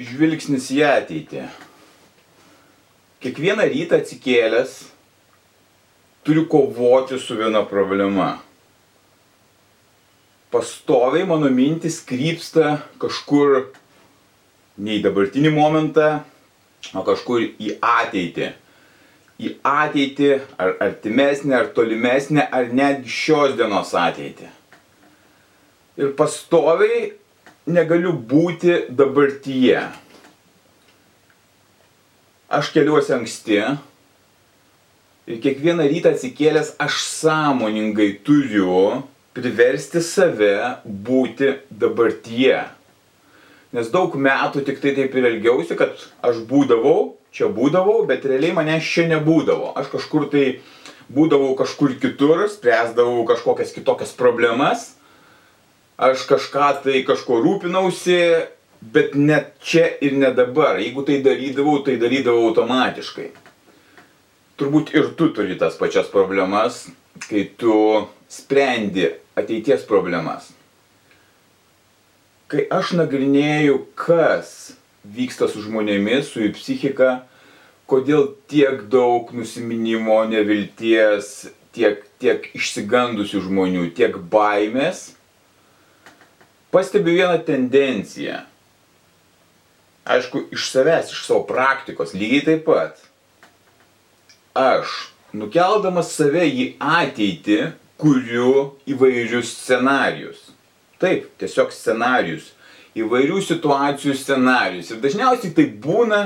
Žvilgsnis į ateitį. Kiekvieną rytą atsikėlęs turiu kovoti su viena problema. Pastoviai mano mintis krypsta kažkur ne į dabartinį momentą, o kažkur į ateitį. Į ateitį, ar artimesnę, ar tolimesnę, ar netgi šios dienos ateitį. Ir pastoviai negaliu būti dabartyje. Aš keliuosi anksti ir kiekvieną rytą atsikėlęs aš sąmoningai turiu priversti save būti dabartyje. Nes daug metų tik tai taip ir elgiausi, kad aš būdavau, čia būdavau, bet realiai manęs čia nebūdavo. Aš kažkur tai būdavau kažkur kitur, spręsdavau kažkokias kitokias problemas aš kažką tai kažko rūpinausi, bet net čia ir ne dabar. Jeigu tai darydavau, tai darydavau automatiškai. Turbūt ir tu turi tas pačias problemas, kai tu sprendi ateities problemas. Kai aš nagrinėju, kas vyksta su žmonėmis, su jų psichika, kodėl tiek daug nusiminimo, nevilties, tiek, tiek išsigandusių žmonių, tiek baimės, pastebiu vieną tendenciją. Aišku, iš savęs, iš savo praktikos, lygiai taip pat. Aš, nukeldamas save į ateitį, kuriu įvairius scenarius. Taip, tiesiog scenarius. Įvairių situacijų scenarius. Ir dažniausiai tai būna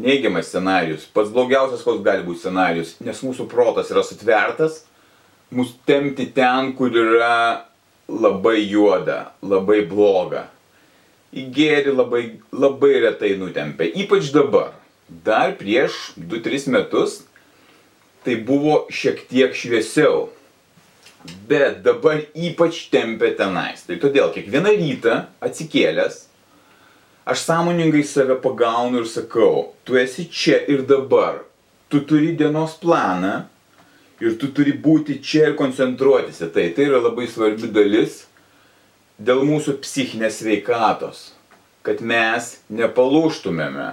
neigiamas scenarius. Pats blogiausias, koks gali būti scenarius. Nes mūsų protas yra sutvertas, mus temti ten, kur yra labai juoda, labai bloga. Į gėrį labai, labai retai nutempia, ypač dabar. Dar prieš 2-3 metus tai buvo šiek tiek šviesiau. Bet dabar ypač tempia tenais. Tai todėl kiekvieną rytą atsikėlęs, aš sąmoningai save pagaunu ir sakau, tu esi čia ir dabar. Tu turi dienos planą, ir tu turi būti čia ir koncentruotis į tai. Tai yra labai svarbi dalis dėl mūsų psichinės veikatos, kad mes nepalūštumėme,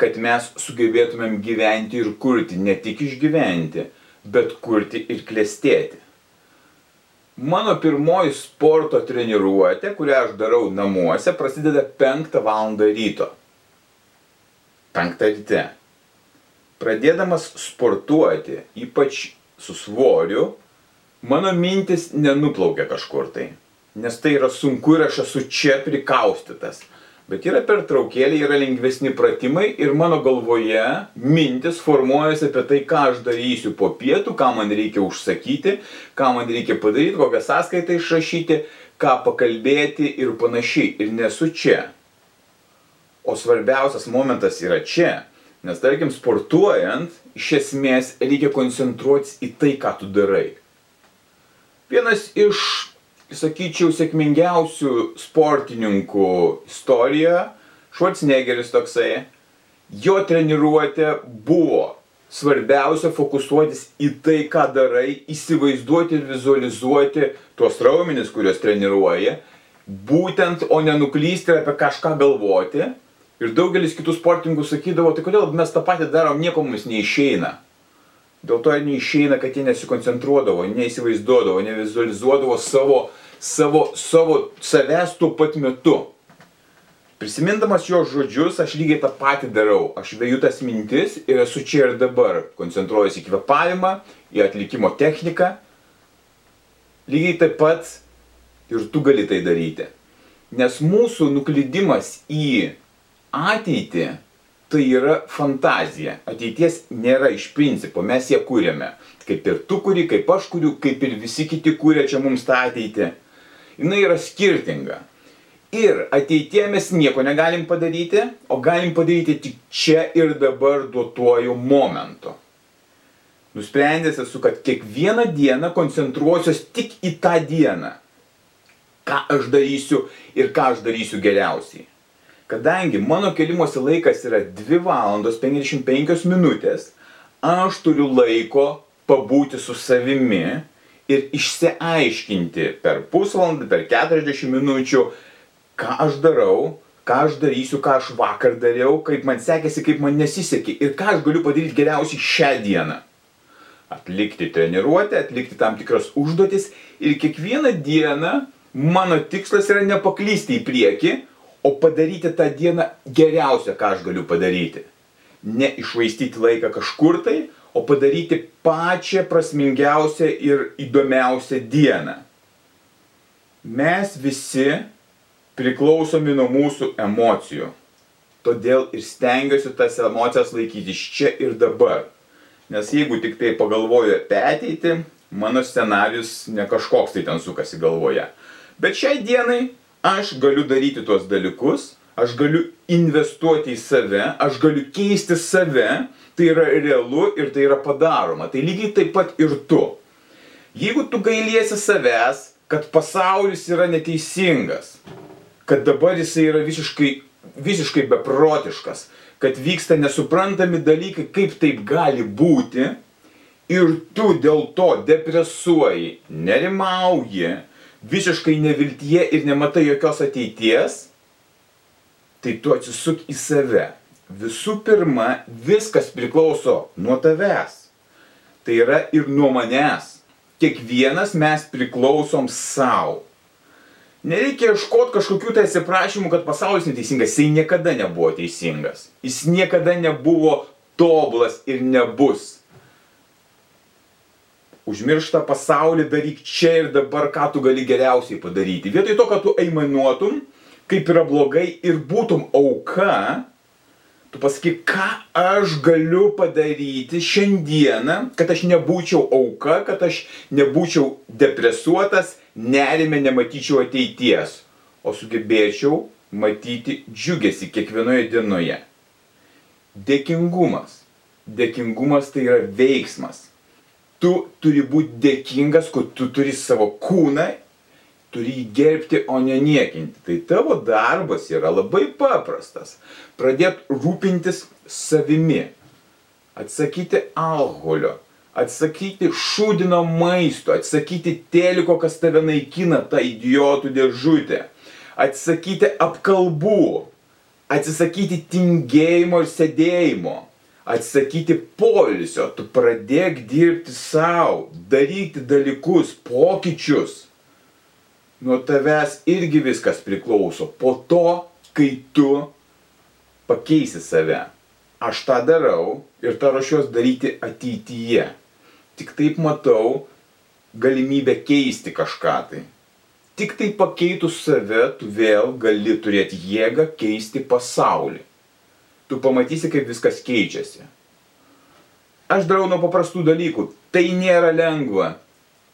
kad mes sugebėtumėm gyventi ir kurti, ne tik išgyventi, bet kurti ir klestėti. Mano pirmoji sporto treniruotė, kurią aš darau namuose, prasideda 5 val. ryto. 5 ryte. Pradėdamas sportuoti, ypač su svoriu, mano mintis nenuplaukia kažkur tai. Nes tai yra sunku ir aš esu čia prikaustytas. Bet yra pertraukėlė, yra lengvesni pratimai ir mano galvoje mintis formuojasi apie tai, ką aš darysiu po pietų, ką man reikia užsakyti, ką man reikia padaryti, kokią sąskaitą išrašyti, ką pakalbėti ir panašiai. Ir nesu čia. O svarbiausias momentas yra čia. Nes tarkim, sportuojant, iš esmės reikia koncentruotis į tai, ką tu darai. Vienas iš, sakyčiau, sėkmingiausių sportininkų istorijoje, Schwarzeneggeris toksai, jo treniruotė buvo svarbiausia fokusuotis į tai, ką darai, įsivaizduoti ir vizualizuoti tuos raumenis, kuriuos treniruoji, būtent, o nenuklysti ir apie kažką galvoti Ir daugelis kitų sportininkų sakydavo, tai kodėl mes tą patį darom, nieko mums neišeina. Dėl to neišeina, kad jie nesikoncentruodavo, neįsivaizduodavo, nevizualizuodavo savo, savo, savo savęs tuo pat metu. Prisimindamas jo žodžius, aš lygiai tą patį darau. Aš veju tas mintis ir esu čia ir dabar. Koncentruojuosi į kvepavimą, į atlikimo techniką. Lygiai taip pat ir tu gali tai daryti. Nes mūsų nuklydimas į ateitį tai yra fantazija. Ateities nėra iš principo, mes ją kūrėme. Kaip ir tu kuri, kaip aš kuriu, kaip ir visi kiti kūrė čia mums tą ateitį. jinai yra skirtinga. Ir ateitie mes nieko negalim padaryti, o galim padaryti tik čia ir dabar duotuoju momentu. Nusprendęs esu, kad kiekvieną dieną koncentruosiuos tik į tą dieną. Ką aš darysiu ir ką aš darysiu geriausiai. Kadangi mano kelimosi laikas yra 2 valandos 55 minutės, aš turiu laiko pabūti su savimi ir išsiaiškinti per pusvalandį, per 40 minučių, ką aš darau, ką aš darysiu, ką aš vakar dariau, kaip man sekėsi, kaip man nesisekė ir ką aš galiu padaryti geriausiai šią dieną. Atlikti treniruotę, atlikti tam tikras užduotis ir kiekvieną dieną mano tikslas yra nepaklysti į priekį, o padaryti tą dieną geriausia, ką aš galiu padaryti. Ne išvaistyti laiką kažkur tai, o padaryti pačią prasmingiausią ir įdomiausią dieną. Mes visi priklausomi nuo mūsų emocijų. Todėl ir stengiuosi tas emocijas laikytis čia ir dabar. Nes jeigu tik tai pagalvoju apie ateitį, mano scenarius ne kažkoks tai ten sukasi galvoje. Bet šiai dienai aš galiu daryti tuos dalykus, aš galiu investuoti į save, aš galiu keisti save, tai yra realu ir tai yra padaroma. Tai lygiai taip pat ir tu. Jeigu tu gailiesi savęs, kad pasaulis yra neteisingas, kad dabar jisai yra visiškai, visiškai beprotiškas, kad vyksta nesuprantami dalykai, kaip taip gali būti, ir tu dėl to depresuoji, nerimauji, visiškai neviltyje ir nematai jokios ateities, tai tu atsisuk į save. Visų pirma, viskas priklauso nuo tavęs. Tai yra ir nuo manęs. Kiekvienas mes priklausom savo. Nereikia ieškoti kažkokių tai atsiprašymų, kad pasaulis neteisingas. Jis niekada nebuvo teisingas. Jis niekada nebuvo tobulas ir nebus. Užmirštą pasaulį daryk čia ir dabar, ką tu gali geriausiai padaryti. Vietoj to, kad tu aimanuotum, kaip yra blogai ir būtum auka, tu pasakyk, ką aš galiu padaryti šiandieną, kad aš nebūčiau auka, kad aš nebūčiau depresuotas, nerime nematyčiau ateities, o sugebėčiau matyti džiugesi kiekvienoje dienoje. Dėkingumas. Dėkingumas tai yra veiksmas. Tu turi būti dėkingas, kad tu turi savo kūną turi jį gerbti, o ne niekinti. Tai tavo darbas yra labai paprastas. Pradėti rūpintis savimi. Atsakyti alkoholio. Atsakyti šūdino maisto. Atsakyti teliko, kas tave naikina, tą idiotų dėžutę. Atsakyti apkalbų. Atsisakyti tingėjimo ir sėdėjimo. Atsakyti polisio. Tu pradėk dirbti savo. Daryti dalykus, pokyčius nuo tavęs irgi viskas priklauso. Po to, kai tu pakeisi save. Aš tą darau ir tą ruošiuos daryti ateityje. Tik taip matau galimybę keisti kažką tai. Tik tai pakeitus save, tu vėl gali turėti jėgą keisti pasaulį. Tu pamatysi, kaip viskas keičiasi. Aš darau nuo paprastų dalykų. Tai nėra lengva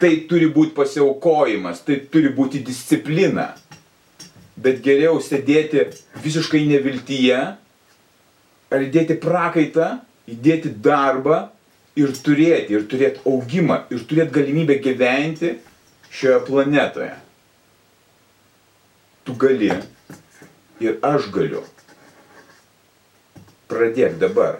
tai turi būti pasiaukojimas, tai turi būti disciplina. Bet geriau sėdėti visiškai neviltyje, ar įdėti prakaitą, įdėti darbą ir turėti, ir turėti augimą, ir turėti galimybę gyventi šioje planetoje. Tu gali ir aš galiu. Pradėk dabar.